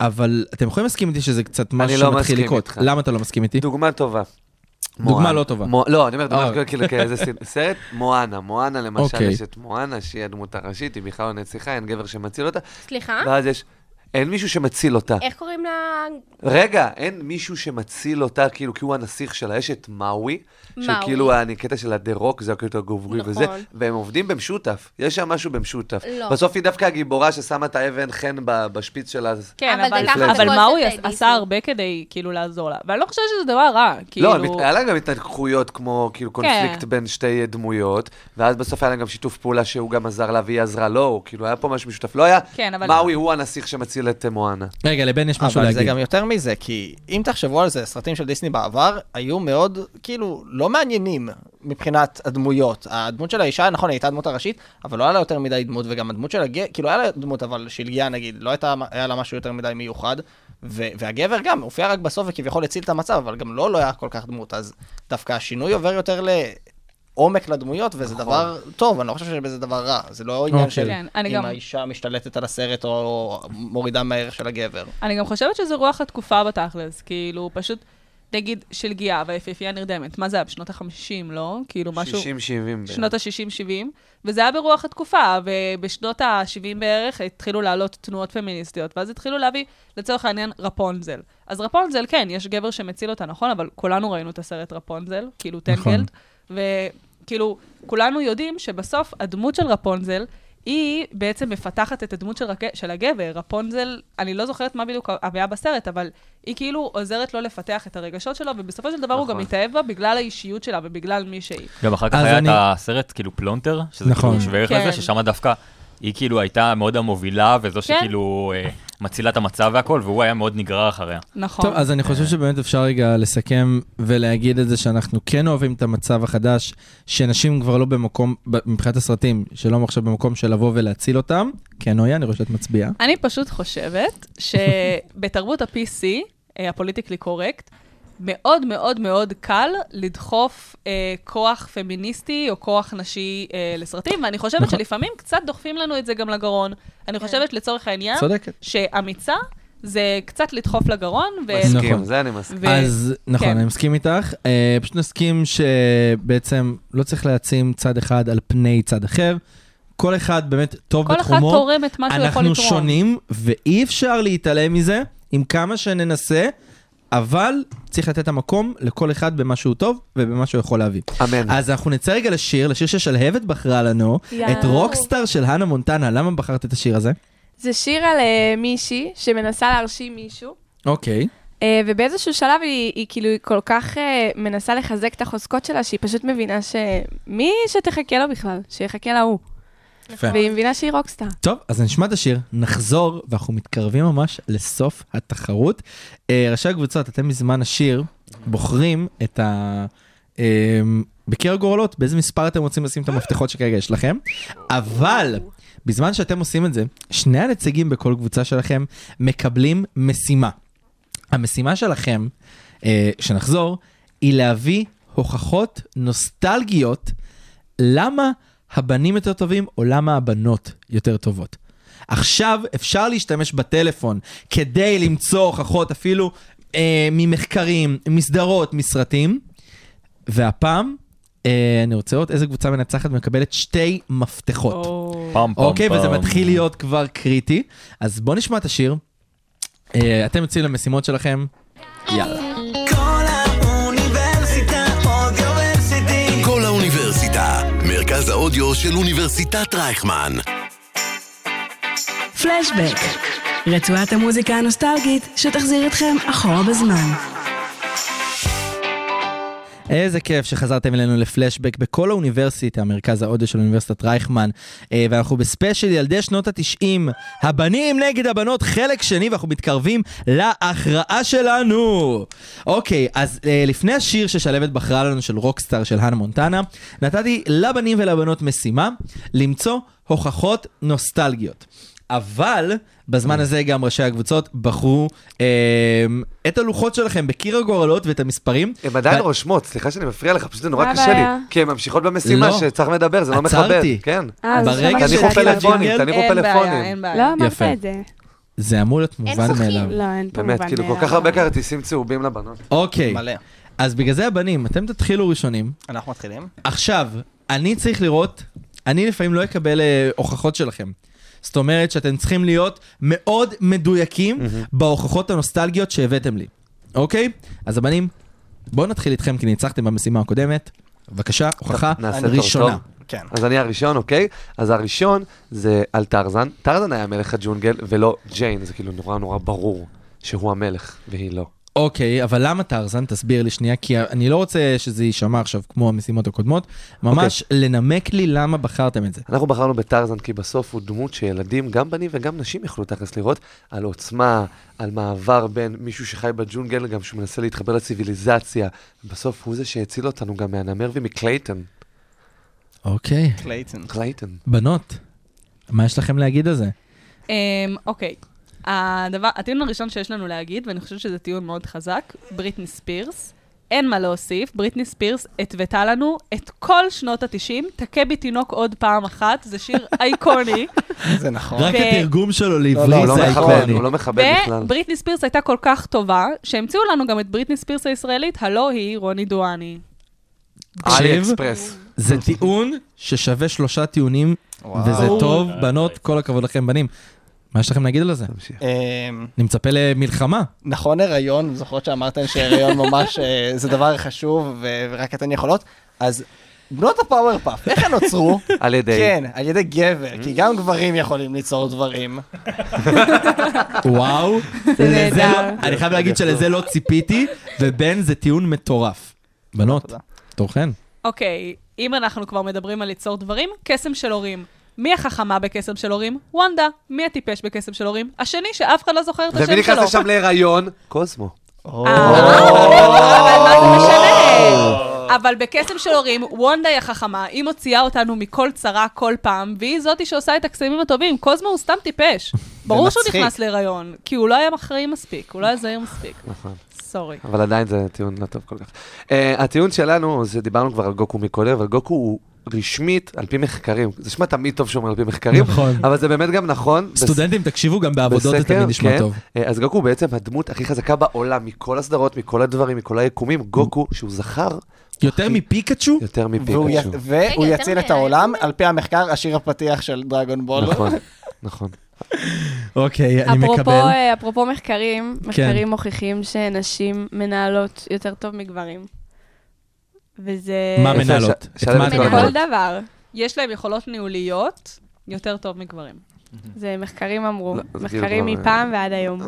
אבל אתם יכולים להסכים איתי שזה קצת משהו לא שמתחיל לקרות. איתך. למה אתה לא מסכים איתי? דוגמה טובה. דוגמה. לא טובה. לא, אני אומר, דוגמה אה. כאילו כאיזה סרט- מואנה. מואנה, למשל, אוקיי. יש את מואנה, שהיא הדמות הראשית, היא בכלל לא נסיכה, אין גבר שמציל אותה, סליחה? ואז יש... אין מישהו שמציל אותה. איך קוראים לה? רגע, אין מישהו שמציל אותה, כאילו, כי הוא הנסיך שלה. יש את מאווי, שהוא מאווי. כאילו הקטע של הדה רוק, זה הקטע הגוברי נכון. וזה, והם עובדים במשותף. יש שם משהו במשותף. לא. בסוף היא דווקא הגיבורה ששמה את האבן חן ב- בשפיץ שלה. כן, אבל אבל, זה ככה אבל סרטי עשה. הרבה כדי כאילו לעזור לה. ואני לא חושבת שזה דבר רע. כאילו... לא, היה להם גם התנגחויות כמו כאילו קונפליקט כן. בין שתי דמויות, ואז בסוף היה להם גם שיתוף פעולה שהוא גם עזר לה והיא עזרה לו, כאילו היה פה משהו משותף. לא היה כן, אבל... מאווי הוא הנסיך שמציל את אה, מואנה. רגע, לבן יש משהו אבל להגיד. זה גם יותר מזה, כי אם תחשבו על זה, סרטים של דיסני בעבר היו מאוד, כאילו, לא מעניינים מבחינת הדמויות. הדמות של האישה, נכון, הייתה הדמות הראשית, אבל לא היה לה יותר מדי דמות, וגם הדמות של הגבר, כאילו, היה לה דמות, אבל שלגיה נגיד, לא הייתה, היה לה משהו יותר מדי מיוחד. ו- והגבר גם, הופיע רק בסוף וכביכול הציל את המצב, אבל גם לו לא היה כל כך דמות, אז דווקא השינוי עובר יותר לעומק לדמויות, וזה דבר טוב, אני לא חושב שבזה דבר רע. זה לא עניין אוקיי. של כן, אם גם- האישה משתלטת על הסרט או מורידה מהערך של הגבר. אני גם חושבת שזה רוח התקופה בתכלס, כאילו, פשוט, נגיד, של גיאה והיפהפייה נרדמת, מה זה היה? בשנות ה-50, לא? כאילו, משהו... 60-70. שנות ה-60-70, וזה היה ברוח התקופה, ובשנות ה-70 בערך התחילו לעלות תנועות פמיניסטיות, ואז התחילו להביא, לצורך העניין, רפונזל. אז רפונזל, כן, יש גבר שמציל אותה, נכון? אבל כולנו ראינו את הסרט רפונזל, כאילו נכון. טנגלד, וכאילו, כולנו יודעים שבסוף הדמות של רפונזל, היא בעצם מפתחת את הדמות של, רק... של הגבר. רפונזל, אני לא זוכרת מה בדיוק היה בסרט, אבל היא כאילו עוזרת לו לפתח את הרגשות שלו, ובסופו של דבר הוא גם נכון. מתאהב בה בגלל האישיות שלה ובגלל מי שהיא. גם אחר כך היה אני- את הסרט כאילו פלונטר, שזה נכון. כאילו שווה ערך כן. לזה, ששם דווקא היא כאילו הייתה מאוד המובילה וזו כן. שכאילו אה, מצילה את המצב והכל, והוא היה מאוד נגרר אחריה. נכון. טוב, אז אני חושב שבאמת אפשר רגע לסכם ולהגיד את זה שאנחנו כן אוהבים את המצב החדש, שנשים כבר לא במקום, מבחינת הסרטים, שלא עכשיו במקום של לבוא ולהציל אותם. כן, נויה, אני רואה שאת מצביעה. אני פשוט חושבת שבתרבות ה-PC, אה, הפוליטיקלי קורקט, מאוד מאוד מאוד קל לדחוף אה, כוח פמיניסטי או כוח נשי אה, לסרטים, ואני חושבת נכון. שלפעמים קצת דוחפים לנו את זה גם לגרון. אני חושבת לצורך העניין, צודקת. שאמיצה זה קצת לדחוף לגרון, ו... מסכים, נכון. זה אני מסכים. ו- אז נכון, כן. אני מסכים איתך. אה, פשוט נסכים שבעצם לא צריך להעצים צד אחד על פני צד אחר. כל אחד באמת טוב כל אחד בתחומו. תורם את מה שהוא יכול אנחנו לתרום. שונים, ואי אפשר להתעלם מזה, עם כמה שננסה, אבל צריך לתת את המקום לכל אחד במה שהוא טוב ובמה שהוא יכול להביא. אמן. אז אנחנו נצא רגע לשיר, לשיר ששלהבת בחרה לנו, יאו. את רוקסטאר של הנה מונטנה. למה בחרת את השיר הזה? זה שיר על אה, מישהי שמנסה להרשים מישהו, אוקיי. אה, ובאיזשהו שלב היא, היא כאילו כל כך אה, מנסה לחזק את החוזקות שלה, שהיא פשוט מבינה שמי שתחכה לו בכלל, שיחכה לה הוא. והיא מבינה שהיא רוקסטאר. טוב, אז נשמע את השיר, נחזור, ואנחנו מתקרבים ממש לסוף התחרות. אה, ראשי הקבוצות, אתם מזמן השיר בוחרים את ה... אה, בקיר הגורלות, באיזה מספר אתם רוצים לשים את המפתחות שכרגע יש לכם, אבל בזמן שאתם עושים את זה, שני הנציגים בכל קבוצה שלכם מקבלים משימה. המשימה שלכם, אה, שנחזור, היא להביא הוכחות נוסטלגיות למה הבנים יותר טובים או למה הבנות יותר טובות. עכשיו אפשר להשתמש בטלפון כדי למצוא הוכחות אפילו אה, ממחקרים, מסדרות, מסרטים, והפעם אה, אני רוצה לראות איזה קבוצה מנצחת מקבלת שתי מפתחות. פם פם אוקיי, וזה פם. מתחיל להיות כבר קריטי. אז בואו נשמע את השיר. אה, אתם יוצאים למשימות שלכם. יאללה. מרכז האודיו של אוניברסיטת רייכמן. פלשבק, רצועת המוזיקה הנוסטלגית שתחזיר אתכם אחורה בזמן. איזה כיף שחזרתם אלינו לפלשבק בכל האוניברסיטה, מרכז האודיו של אוניברסיטת רייכמן. אה, ואנחנו בספיישל ילדי שנות התשעים, הבנים נגד הבנות, חלק שני, ואנחנו מתקרבים להכרעה שלנו. אוקיי, אז אה, לפני השיר ששלבת בחרה לנו של Rockstar של האנה מונטנה, נתתי לבנים ולבנות משימה למצוא הוכחות נוסטלגיות. אבל בזמן הזה גם ראשי הקבוצות בחרו אה, את הלוחות שלכם בקיר הגורלות ואת המספרים. הן עדיין ו- רושמות, סליחה שאני מפריע לך, פשוט זה נורא קשה לי. כי הן ממשיכות במשימה לא. שצריך לדבר, זה לא מכבד. עצרתי. כן. אה, ברגע מה תניחו. פלאפונים, הג'ינגל? תניחו אין בעיה, פלאפונים. אין בעיה. לא אמרת יפה. את זה. זה אמור להיות מובן שחקים. מאליו. לא, אין פה באמת, מובן כאילו, כל מאליו. כך הרבה כרטיסים צהובים לבנות. אוקיי, מלא. אז בגלל זה הבנים, אתם תתחילו ראשונים. אנחנו מתחילים. עכשיו, אני צריך לראות, אני לפעמים לא אקבל אה, הוכחות שלכם. זאת אומרת שאתם צריכים להיות מאוד מדויקים בהוכחות הנוסטלגיות שהבאתם לי, אוקיי? אז הבנים, בואו נתחיל איתכם כי ניצחתם במשימה הקודמת. בבקשה, הוכחה ראשונה. טוב. כן. אז אני הראשון, אוקיי? אז הראשון זה על טרזן. טרזן היה מלך הג'ונגל ולא ג'יין, זה כאילו נורא נורא ברור שהוא המלך והיא לא. אוקיי, אבל למה טרזן? תסביר לי שנייה, כי אני לא רוצה שזה יישמע עכשיו כמו המשימות הקודמות. ממש לנמק לי למה בחרתם את זה. אנחנו בחרנו בטרזן כי בסוף הוא דמות שילדים, גם בנים וגם נשים יכלו תכלס לראות, על עוצמה, על מעבר בין מישהו שחי בג'ונגל, גם שהוא מנסה להתחבר לציוויליזציה. בסוף הוא זה שהציל אותנו גם מהנמר ומקלייטון. אוקיי, קלייטון. קלייטון. בנות, מה יש לכם להגיד על זה? אמ, אוקיי. הדבר, הטיעון הראשון שיש לנו להגיד, ואני חושבת שזה טיעון מאוד חזק, בריטני ספירס. אין מה להוסיף, בריטני ספירס התוותה לנו את כל שנות ה-90, תכה בי תינוק עוד פעם אחת, זה שיר אייקוני. זה נכון. רק התרגום שלו לא, הוא לעברית לא זה אייקוני. הוא לא מכבד בכלל. ובריטני ספירס הייתה כל כך טובה, שהמציאו לנו גם את בריטני ספירס הישראלית, הלא היא רוני דואני. אלי אקספרס. זה טיעון ששווה שלושה טיעונים, וזה טוב, בנות, כל הכבוד לכם בנים. מה יש לכם להגיד על זה? אמ, אני מצפה למלחמה. נכון הריון, זוכרות שאמרתם שהריון ממש אה, זה דבר חשוב ורק אתן יכולות, אז בנות הפאוור פאף, איך הן נוצרו? על ידי... כן, על ידי גבר, כי גם גברים יכולים ליצור דברים. וואו. זה נהדר. אני חייב להגיד שלזה לא ציפיתי, ובן זה טיעון מטורף. בנות. תורכן. אוקיי, אם אנחנו כבר מדברים על ליצור דברים, קסם של הורים. מי החכמה בקסם של הורים? וונדה. מי הטיפש בקסם של הורים? השני שאף אחד לא זוכר את השם ומי שלו. נכנס לשם להיריון? קוסמו. אבל מה זה משנה? אבל בקסם של הורים, וונדה היא החכמה, היא מוציאה אותנו מכל צרה כל פעם, והיא זאתי שעושה את הקסמים הטובים. קוזמו הוא סתם טיפש. ברור שהוא. נכנס להיריון, כי הוא לא היה אחראי מספיק, הוא לא היה זהיר מספיק. נכון. סורי. אבל עדיין זה טיעון לא טוב כל כך. Uh, הטיעון שלנו, זה דיברנו כבר על גוקו מקודם, אבל גוקו הוא רשמית על פי מחקרים. זה נשמע תמיד טוב שאומר על פי מחקרים, נכון. אבל זה באמת גם נכון. בס- סטודנטים, תקשיבו, גם בעבודות זה בסקר, תמיד נשמע כן. טוב. אה, אז גוקו הוא בעצם הדמות הכי חזקה בעולם, מכל הסדרות, מכל הדברים, מכל היקומים. גוקו, שהוא זכר, יותר מפיקאצ'ו? יותר והוא י- מפיקצ'ו. והוא רגע, יציל את העולם, מ- על פי המחקר, השיר הפתיח של דרגון בול. נכון, נכון. אוקיי, אני אפרופו, מקבל. אה, אפרופו מחקרים, כן. מחקרים מוכיחים שנשים מנהלות יותר טוב מגברים. וזה... מה מנהלות? ש- את שלם מה את את כל מנהלות? דבר. יש להם יכולות ניהוליות יותר טוב מגברים. זה מחקרים אמרו. לא, זה מחקרים כאילו כבר, מפעם ועד היום.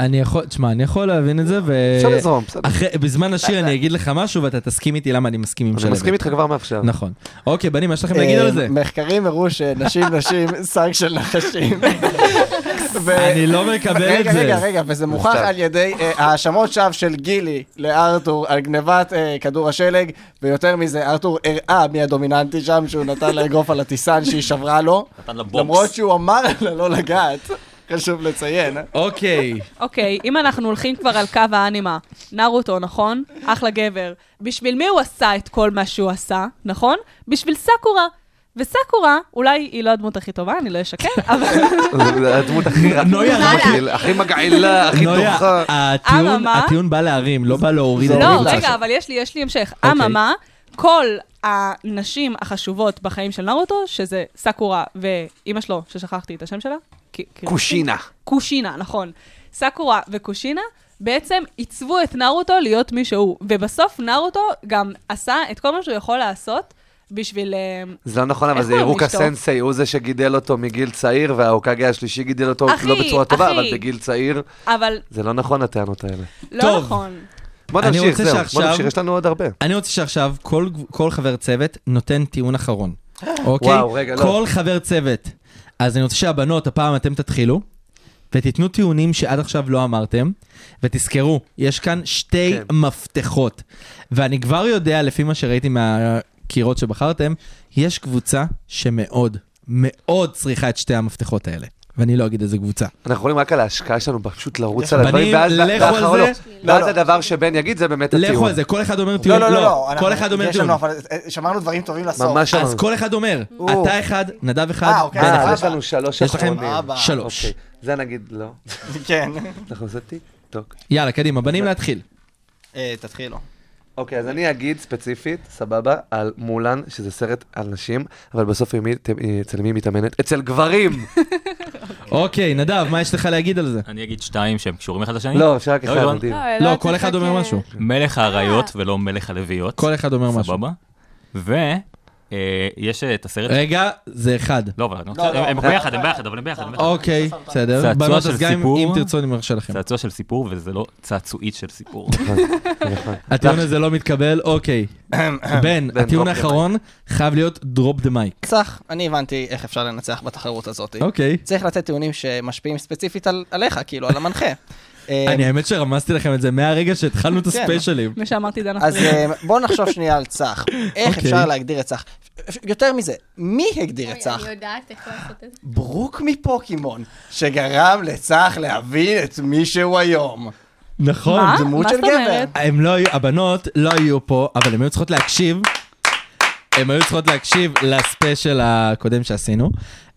אני יכול, תשמע, אני יכול להבין את זה, ו... אפשר לזרום, בסדר. בזמן השיר אני אגיד לך משהו ואתה תסכים איתי למה אני מסכים עם אני שלבת. מסכים איתך כבר מעכשיו. נכון. אוקיי, בנים, מה יש לכם להגיד על זה? אה, מחקרים הראו שנשים נשים שק של נחשים. ו- אני לא מקבל את רגע, זה. רגע, רגע, וזה מוכח. על ידי אה, האשמות שווא של גילי לארתור על גנבת אה, כדור השלג, ויותר מזה, ארתור הראה מי הדומיננטי שם, שהוא נתן לה אגרוף על הטיסן שהיא שברה לו, נתן לה בוקס. למרות שהוא אמר לה לא לגעת. חשוב לציין. אוקיי. אוקיי, אם אנחנו הולכים כבר על קו האנימה, נרוטו, נכון? אחלה גבר. בשביל מי הוא עשה את כל מה שהוא עשה, נכון? בשביל סאקורה. וסאקורה, אולי היא לא הדמות הכי טובה, אני לא אשקר, אבל... הדמות הכי רעה. נויה, הכי- הכי מגעילה, הכי נויה, דוחה. הטיעון- אממה? הטיעון בא להרים, לא בא להוריד את לא, רגע. אבל יש לי, המשך. אוקיי. אממה, כל הנשים החשובות בחיים של נרוטו, שזה סאקורה ואימא שלו, ששכחתי את השם שלה. קושינה. קושינה, נכון. סאקורה וקושינה בעצם עיצבו את נרוטו להיות מי שהוא. ובסוף נרוטו גם עשה את כל מה שהוא יכול לעשות בשביל... אה, זה לא נכון, אבל זה אירוקה? סנסei, הוא זה שגידל אותו מגיל צעיר, והאוקגה השלישי גידל אותו אחי, לא בצורה טובה, אחי. אבל בגיל צעיר. אבל זה לא נכון הטענות האלה. לא טוב. נכון. בוא אני נמשיך, זהו, שעכשיו- בוא נמשיך, יש לנו עוד הרבה. אני רוצה שעכשיו כל, כל חבר צוות נותן טיעון אחרון, אוקיי? וואו, רגע, לא. כל חבר צוות. אז אני רוצה שהבנות, הפעם אתם תתחילו, ותיתנו טיעונים שעד עכשיו לא אמרתם, ותזכרו, יש כאן שתי כן. מפתחות. ואני כבר יודע, לפי מה שראיתי מהקירות שבחרתם, יש קבוצה שמאוד, מאוד צריכה את שתי המפתחות האלה. ואני לא אגיד איזה קבוצה. אנחנו יכולים רק על ההשקעה שלנו, פשוט לרוץ על הדברים, ואז לכו על והאחרון זה. לא. ואז לא, לא. הדבר שבן יגיד זה באמת הטיעון. לכו על זה, כל אחד אומר לא, טיעון. לא, לא, לא. אנחנו- כל אחד אומר יש טיעון. לנו, אבל אה, שמרנו דברים טובים לסוף. ממש אז. כל אחד אומר, או. אתה אחד, נדב אחד, אה, אוקיי, בן אה, אחד. יש לנו שלוש יש לכם אחרונים. אבא. שלוש. אוקיי, זה נגיד לא. כן. אנחנו עושים טיק טוק. יאללה, קדימה, בנים להתחיל. אה, תתחילו. אוקיי, אז אני אגיד ספציפית, סבבה, על מולן, שזה סרט על נשים, אבל בסוף עם מי- ת- אצל מי היא מתאמנת? אצל גברים! אוקיי, נדב, מה יש לך להגיד על זה? אני אגיד שתיים שהם קשורים אחד לשני. לא, שרק לא אחד. מדהים. לא, יודעת, כל אחד רק, אומר אה, משהו. מלך האריות ולא מלך הלוויות. כל אחד אומר משהו. סבבה. ויש את הסרט... רגע, זה אחד. לא, אבל. הם ביחד, הם ביחד, אבל הם ביחד. אוקיי, בסדר. צעצוע בנות, של אז גם אם- סיפור. אם תרצו, אני מרשה לכם. צעצוע של סיפור, וזה לא צעצועית של סיפור. הטיעון הזה לא מתקבל, אוקיי. בן, הטיעון the האחרון חייב להיות drop the mic. צח, אני הבנתי איך אפשר לנצח בתחרות הזאת. אוקיי. צריך לתת טיעונים שמשפיעים ספציפית על- עליך, כאילו, על המנחה. אה, אני האמת שרמזתי לכם את זה מהרגע שהתחלנו את כן. הספיישלים. מה שאמרתי דנה אז פריד. אה, בואו נחשוב שנייה על צח. איך אוקיי. אפשר להגדיר את צח? יותר מזה, מי הגדיר את צח? אני יודעת איך לעשות את זה. ברוק מפוקימון, שגרם לצח להבין את מי שהוא היום. נכון. מה? דמות מה של זאת גבר. אומרת? הם לא היו, הבנות לא היו פה, אבל הן היו צריכות להקשיב. הן היו צריכות להקשיב לספיישל הקודם שעשינו.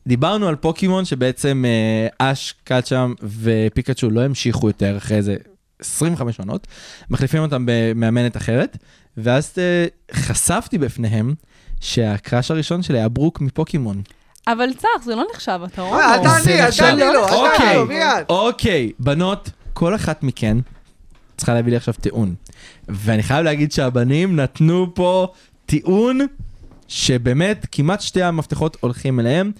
דיברנו על פוקימון שבעצם אה, אש, קאצ'אם ופיקאצ'ו לא המשיכו יותר אחרי איזה 25 עונות, מחליפים אותם במאמנת אחרת, ואז אה, חשפתי בפניהם שהקראש הראשון שלי היה ברוק מפוקימון. אבל צח, זה לא נחשב, אתה הומו. אה, אל תעני, אל תעני לו, אל תעני. לו, מיד. אוקיי, בנות, כל אחת מכן צריכה להביא לי עכשיו טיעון. ואני חייב להגיד שהבנים נתנו פה טיעון שבאמת כמעט שתי המפתחות הולכים אליהם,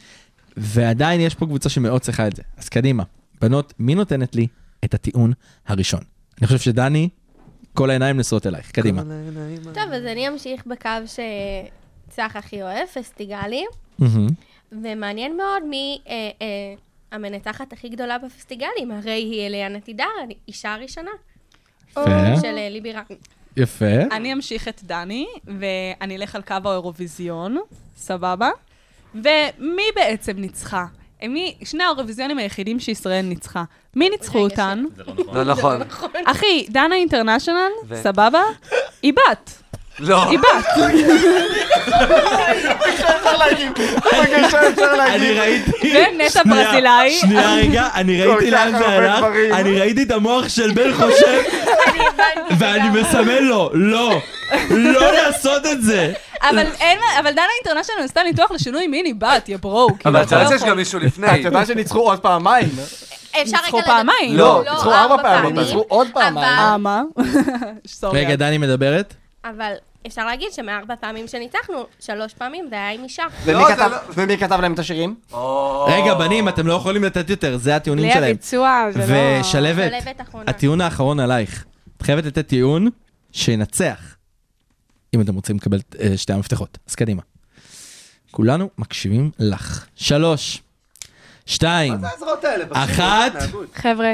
ועדיין יש פה קבוצה שמאוד צריכה את זה. אז קדימה, בנות, מי נותנת לי את הטיעון הראשון? אני חושב שדני, כל העיניים נשואות אלייך, קדימה. טוב, אז אני אמשיך בקו שצח הכי אוהב, פסטיגלים. ומעניין מאוד מי אה, אה, המנצחת הכי גדולה בפסטיגלים, הרי היא אליאנה תידר, אישה הראשונה. יפה. של אה, ליבי רן. יפה. אני אמשיך את דני, ואני אלך על קו האירוויזיון, סבבה? ומי בעצם ניצחה? מי, שני האירוויזיונים היחידים שישראל ניצחה. מי ניצחו אותן? זה לא נכון. לא נכון. אחי, דנה אינטרנשיונל, סבבה? היא בת. לא. היא בת. אני ראיתי... ונטע שנייה, ברזילאי. שנייה רגע, אני ראיתי לאן זה הלך. אני ראיתי את המוח של בן חושב, ואני מסמן לו, לא, לא לעשות את זה. אבל אין, אבל דנה אינטרנשיונל עשתה ניתוח לשינוי מיני בת, יא ברו. כאילו, אבל אתה אתה לא יודע שיש. גם מישהו לפני. את יודעת שניצחו עוד פעמיים? אפשר ניצחו רגע פעמיים. לדבר- לא, ניצחו ארבע פעמים, ניצחו עוד פעמיים. אה, מה? רגע, דני מדברת? אבל אפשר להגיד שמארבע פעמים שניצחנו, שלוש פעמים זה היה עם אישה. ומי לא, כתב- לא- ומי כתב להם את השירים? רגע, בנים, אתם לא יכולים לתת יותר, זה הטיעונים בלי שלהם. הביצוע, זה לא... ושלבת. הטיעון האחרון עלייך. את חייבת לתת טיעון שינצח, אם אתם רוצים לקבל אה, שתי המפתחות. אז קדימה. כולנו מקשיבים לך. שלוש, שתיים? אחת. חבר'ה,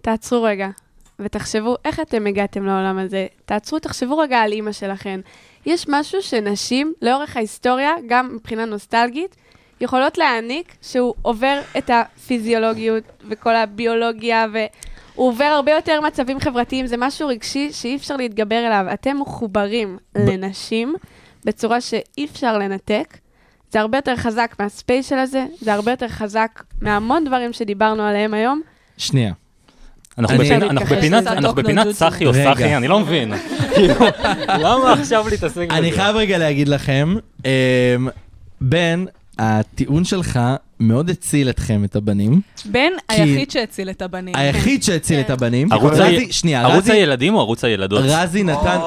תעצרו רגע, ותחשבו איך אתם הגעתם לעולם הזה. תעצרו, תחשבו רגע על אימא שלכם. יש משהו שנשים, לאורך ההיסטוריה, גם מבחינה נוסטלגית, יכולות להעניק שהוא עובר את הפיזיולוגיות וכל הביולוגיה, והוא עובר הרבה יותר מצבים חברתיים, זה משהו רגשי שאי אפשר להתגבר אליו. אתם מחוברים לנשים בצורה שאי אפשר לנתק. זה הרבה יותר חזק מהספיישל הזה, זה הרבה יותר חזק מהמון דברים שדיברנו עליהם היום. שנייה. אנחנו בפינת- צחי או. סחי, אני לא מבין. כאילו, למה עכשיו להתעסק בזה? אני חייב רגע להגיד לכם, אמ, בן, הטיעון שלך מאוד הציל אתכם, את הבנים. בן היחיד שהציל את הבנים. היחיד שהציל את הבנים. ערוץ הילדים או ערוץ הילדות? רזי נתן...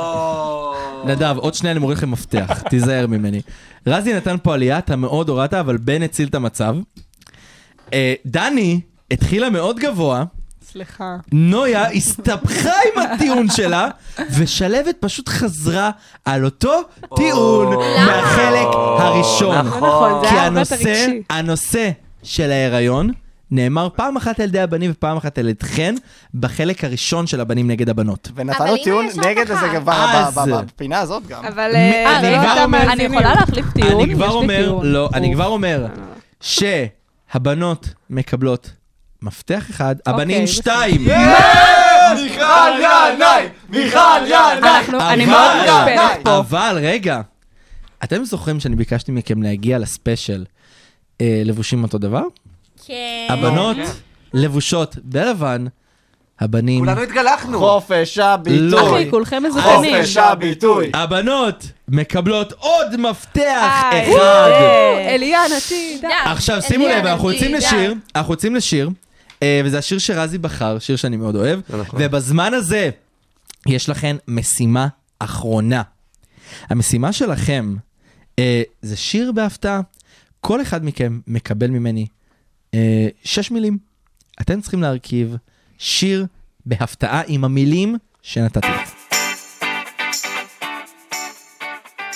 נדב, עוד שנייה אני מוריד לכם מפתח, תיזהר ממני. רזי נתן פה עלייה, אתה מאוד הורדת, אבל בן הציל את המצב. אה, דני התחילה מאוד גבוה, סליחה. נויה הסתבכה עם הטיעון שלה, ושלבת פשוט חזרה על אותו טיעון מהחלק הראשון. לא נכון, זה כי היה הרבה רגשי. הנושא של ההיריון נאמר פעם אחת על ידי הבנים ופעם אחת על ידכן בחלק הראשון של הבנים נגד הבנות. ונתנו טיעון נגד כבר ב- ב- בפינה הזאת גם. אבל אה, אני אומר- אני. יכולה להחליף טיעון? אני כבר אומר. לא, אני. כבר אומר שהבנות מקבלות מפתח אחד, הבנים בסדר. שתיים. מיכל ינאי! מיכל אנחנו- אני אבל- מאוד מושפלת פה. אבל רגע, אתם זוכרים שאני ביקשתי מכם להגיע לספיישל לבושים אותו דבר? כן. הבנות לבושות בלבן, הבנים... כולנו התגלחנו. חופש. הביטוי. אחי, כולכם מזוקנים. חופש הביטוי. הבנות מקבלות עוד מפתח אחד. אליאן עתיד. דם, עכשיו שימו לב, אנחנו יוצאים. לשיר, אנחנו יוצאים לשיר, וזה השיר שרזי בחר, שיר שאני מאוד אוהב, נכון. ובזמן הזה יש לכם משימה אחרונה. המשימה שלכם אה, זה שיר בהפתעה. כל אחד מכם מקבל ממני אה, שש מילים. אתם צריכים להרכיב שיר בהפתעה עם המילים שנתתי.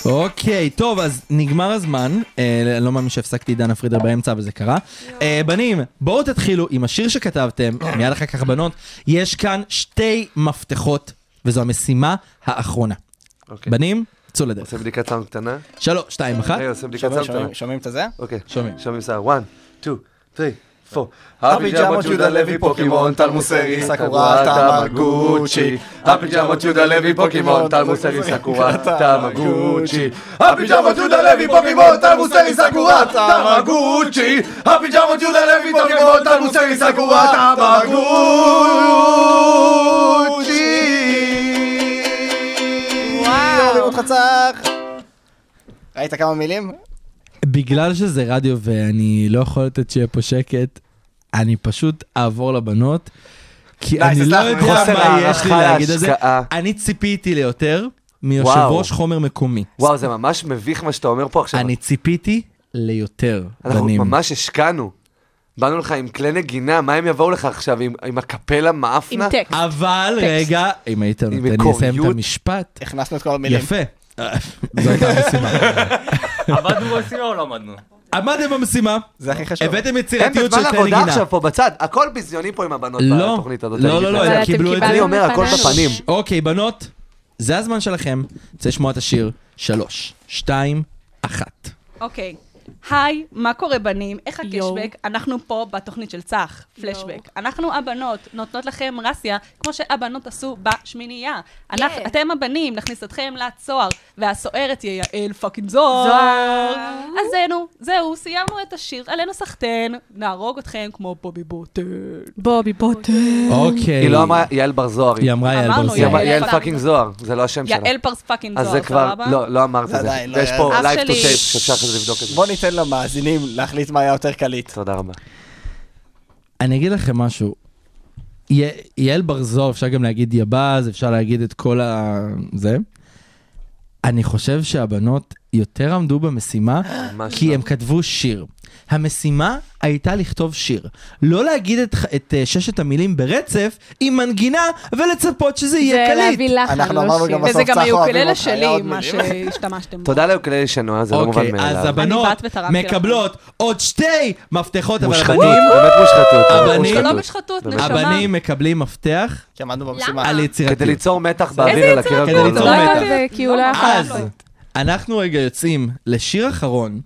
אוקיי, טוב, אז נגמר הזמן. אה, אני לא מאמין שהפסקתי את דנה פרידר באמצע, אבל זה קרה. אה, בנים, בואו תתחילו עם השיר שכתבתם, מיד אחר כך בנות. יש כאן שתי מפתחות, וזו המשימה האחרונה. אוקיי. בנים, צאו לדרך. עושה בדיקת סאונד קטנה. שלוש, שתיים, אחת. שומעים- סאונד את הזה? אוקיי. שומעים. שומעים סער. 1, 2, 3, 4. הפיג'מות יהודה לוי פוקימון טל מוסרי סקורה תמגוצ'י הפיג'מות יהודה לוי פוקימון טל מוסרי סקורה תמגוצ'י הפיג'מות יהודה לוי פוקימון טל מוסרי סקורה תמגוצ'י הפיג'מות יהודה לוי פוקימון טל מוסרי סקורה תמגוצ'י וואו. אותך צח. ראית כמה מילים? בגלל שזה רדיו ואני לא יכול לתת שיהיה פה שקט, אני פשוט אעבור לבנות, כי אני לא יודע מה יש לי להגיד על זה. אני ציפיתי ליותר מיושב וואו. ראש חומר מקומי. וואו, זה ממש מביך מה שאתה אומר פה עכשיו. אני ציפיתי ליותר, אנחנו בנים. ממש השקענו. באנו לך עם כלי נגינה, מה הם יבואו לך עכשיו, עם- עם הקפלה עם מאפנה? טקסט. אבל רגע, אם היית נותן לי לסיים את. המשפט, הכנסנו את כל המילים. יפה. זו הייתה המשימה. עבדנו במשימה או לא עמדנו? עמדתם במשימה, זה הכי חשוב. הבאתם יצירתיות בזמן של כלי עבודה נגינה. עכשיו פה בצד, הכל ביזיוני פה עם הבנות לא, בתוכנית הזאת. לא, לא, לא. הם קיבלו את זה. אני אומר, הכל. בפנים. אוקיי, בנות, זה הזמן שלכם. רוצה לשמוע את השיר. שלוש, שתיים, אחת. אוקיי. היי, מה קורה בנים? איך. הקשבק? אנחנו פה בתוכנית של צח, פלשבק. אנחנו הבנות נותנות לכם רסיה, כמו שהבנות עשו בשמינייה. אנחנו- כן. אתם הבנים, נכניס אתכם לצוהר, והסוערת יהיה יעל פאקינג זוהר. זוהר. אז זהו, זהו, סיימנו את השיר, עלינו סחטיין, נהרוג אתכם כמו בובי בוטן. בובי בוטר. אוקיי. היא לא אמרה יעל בר זוהר. היא אמרה יעל אמרנו, בר היא אמרה יעל פאקינג זוהר, זה לא השם שלה. יעל פרס פאקינג אז זוהר, זה כבר, סבבה? לא, לא אמרת זה את זה. לא יעל. פה to שלי. tape שאפשר אחרי זה לבדוק את זה. ניתן למאזינים להחליט מה היה יותר קליט. תודה רבה. אני אגיד לכם משהו. י- יעל בר אפשר גם להגיד יבז, אפשר להגיד את כל ה... זה. אני חושב שהבנות יותר עמדו במשימה, כי לא. הם כתבו שיר. המשימה הייתה לכתוב שיר. לא להגיד את, את אה, ששת המילים ברצף עם מנגינה ולצפות שזה זה יהיה קליט. להביא לחן, אנחנו לא אמרנו שיר. גם בסוף וזה גם צח אוהבים היוקללה אותך, היה שלי, עוד מה מילים. שהשתמשתם בו. תודה לאוקללי שנועה, זה לא מובן אוקיי, אז מאליו. הבנות ותרמתי לך. מקבלות עוד שתי מפתחות, אבל הבנים, באמת מושחתות. באמת הבנים- זה לא. הבנים מקבלים מפתח כי עמדנו במשימה. על יצירתיות. כדי ליצור מתח באוויר איזה על הקיר כדי הגדול. ליצור לא מתח. כי הוא לא יכול אז לעשות. אנחנו רגע יוצאים לשיר אחרון,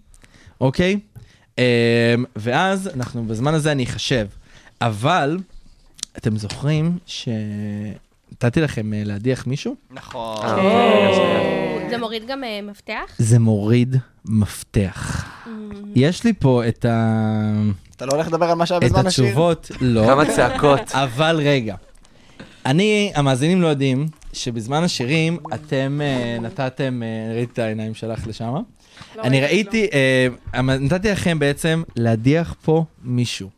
אוקיי? אמ, ואז אנחנו, בזמן הזה אני אחשב. אבל, אתם זוכרים שנתתי לכם אה, להדיח מישהו? נכון. אה, זה מוריד גם אה, מפתח? זה מוריד מפתח. יש לי פה את, ה... אתה לא הולך לדבר על מה שהיה את בזמן השיר? התשובות, לא. כמה צעקות. אבל רגע, אני, המאזינים לא יודעים שבזמן השירים אתם אה, נתתם, אה, ראיתי את העיניים שלך לשם. אני ראיתי, אה, נתתי לכם בעצם להדיח פה מישהו.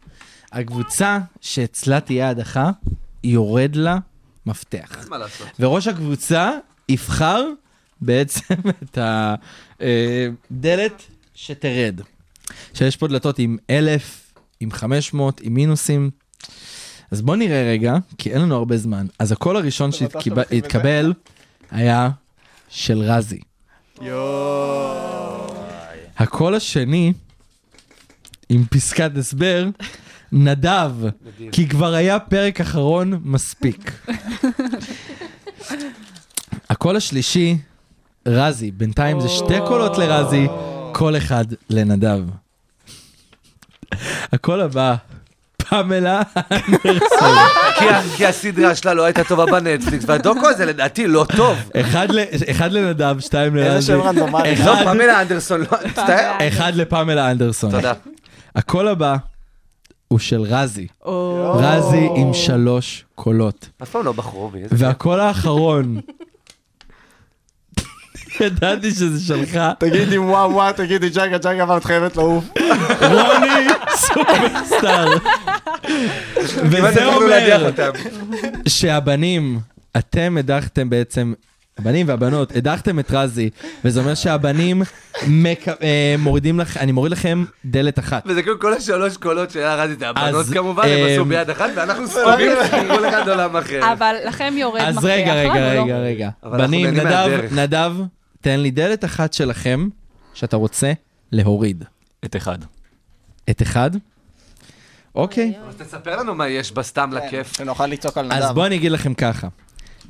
הקבוצה שאצלה תהיה הדחה, יורד לה מפתח. מה לעשות? וראש הקבוצה יבחר בעצם את הדלת שתרד. שיש פה דלתות עם אלף, עם 500, עם מינוסים. אז בוא נראה רגע, כי אין לנו הרבה זמן. אז הקול הראשון שהתקבל היה של רזי. הקול השני, עם פסקת הסבר, נדב, כי כבר היה פרק אחרון מספיק. הקול השלישי, רזי, בינתיים זה שתי קולות לרזי, קול אחד לנדב. הקול הבא, פמלה אנדרסון. כי הסדרה שלה לא הייתה טובה בנטפליקס, והדוקו הזה לדעתי לא טוב. אחד לנדב, שתיים איזה לרזי. שם רנדומלי. לא, פמלה אנדרסון, לא, מצטער. אחד לפמלה אנדרסון. תודה. הקול הבא הוא של רזי. רזי עם שלוש קולות. אף פעם לא בחרו בי. איזה והקול האחרון, ידעתי שזה שלך, תגידי וואו וואו, תגידי ג'אגה ג'אגה, אבל את חייבת לעוף. רוני סופרסטאר. וזה אומר. שהבנים, אתם הדחתם בעצם, הבנים והבנות, הדחתם את רזי, וזה אומר שהבנים מק- אה, מורידים לך, אני מוריד לכם דלת אחת. וזה כאילו כל השלוש קולות שהיה רזי, זה הבנות כמובן, הם עשו אמ, ביד אחת, ואנחנו ספובים כל אחד עולם אחר. אבל לכם יורד מפתח, אז רגע, רגע, לא. רגע, רגע. אבל אנחנו בנים, נדב. נדב, תן לי דלת אחת שלכם, שאתה רוצה להוריד. את אחד. את אחד? אוקיי. אז תספר לנו מה יש בה סתם כן. לכיף. שנוכל לצעוק על נדב. אז בואו אני אגיד לכם ככה.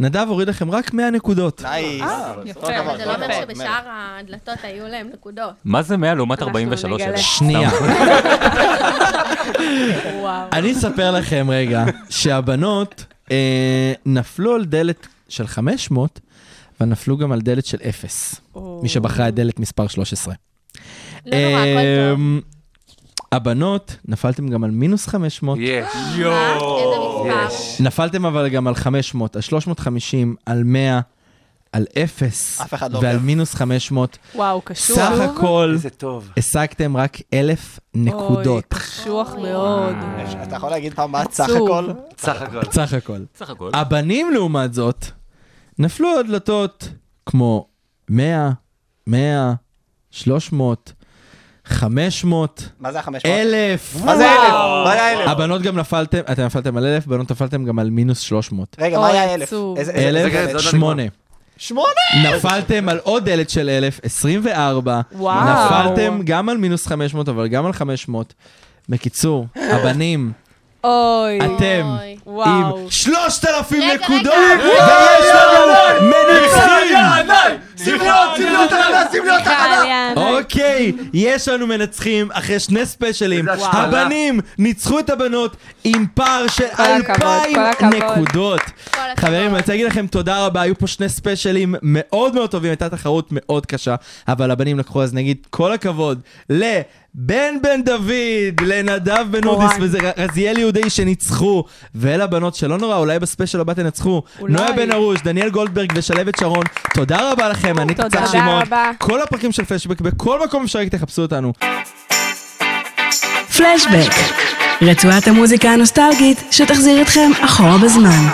נדב הוריד לכם רק 100 נקודות. נייס. יפה. כל הכבוד, אבל זה לא אומר. שבשאר הדלתות היו להם נקודות. מה זה 100 לעומת אנחנו 43 נגלה. אלף? שנייה. אני אספר לכם רגע, שהבנות אה, נפלו על דלת של 500, ונפלו גם על דלת של 0. מי שבחרה את דלת מספר 13. לא נורא, הכל טוב. אמ, הבנות, נפלתם גם על מינוס 500, יש. איזה מספר? יש. נפלתם אבל גם על 500, על 350, על 100, על 0, אף אחד לא ועל עובר. מינוס 500. וואו, קשוח. סך הכל איזה טוב. השגתם רק 1,000 נקודות. אוי, קשוח מאוד. אתה יכול להגיד פעם מה? סך הכל. סך הכל. סך הכל. הבנים, לעומת זאת, נפלו על דלתות כמו 100, 100, 300, 500, מה זה ה-500? 1,000. מה זה אלף? מה היה אלף? הבנות גם נפלתם, אתם נפלתם על 1,000, בנות נפלתם גם על מינוס 300. רגע, מה היה אלף? עצוב. איזה- איזה- אלף, איזה- זה עוד לא שמונה. שמונה? נפלתם על עוד דלת של 1,000, 24. וואו. נפלתם גם על מינוס 500, אבל גם על 500. בקיצור, הבנים, אוי. אתם. עם 3,000 רגע, נקודות, רגע. ויש לנו מנצחים! שים לי עוד, שים לי עוד תחנה, שים לי עוד תחנה. קליאן. אוקיי, יש לנו מנצחים אחרי שני ספיישלים. הבנים ניצחו את הבנות עם פער של אלפיים. נקודות. חברים, אני רוצה להגיד לכם תודה רבה, היו פה שני ספיישלים מאוד מאוד טובים, הייתה תחרות מאוד קשה, אבל הבנים לקחו, אז נגיד כל הכבוד לבן בן דוד, לנדב בן אודיס מורן. ורזיאל יהודי שניצחו, ולבנות שלא נורא, אולי בספיישל הבא תנצחו, אולי. נויה בן ארוש, דניאל גולדברג ושלבת שרון, תודה רבה לכם, אני. קצת תודה שמעון, רבה. כל הפרקים של פלשבק, בכל מקום אפשרי תחפשו אותנו. פלשבק, רצועת המוזיקה הנוסטלגית שתחזיר אתכם אחורה בזמן.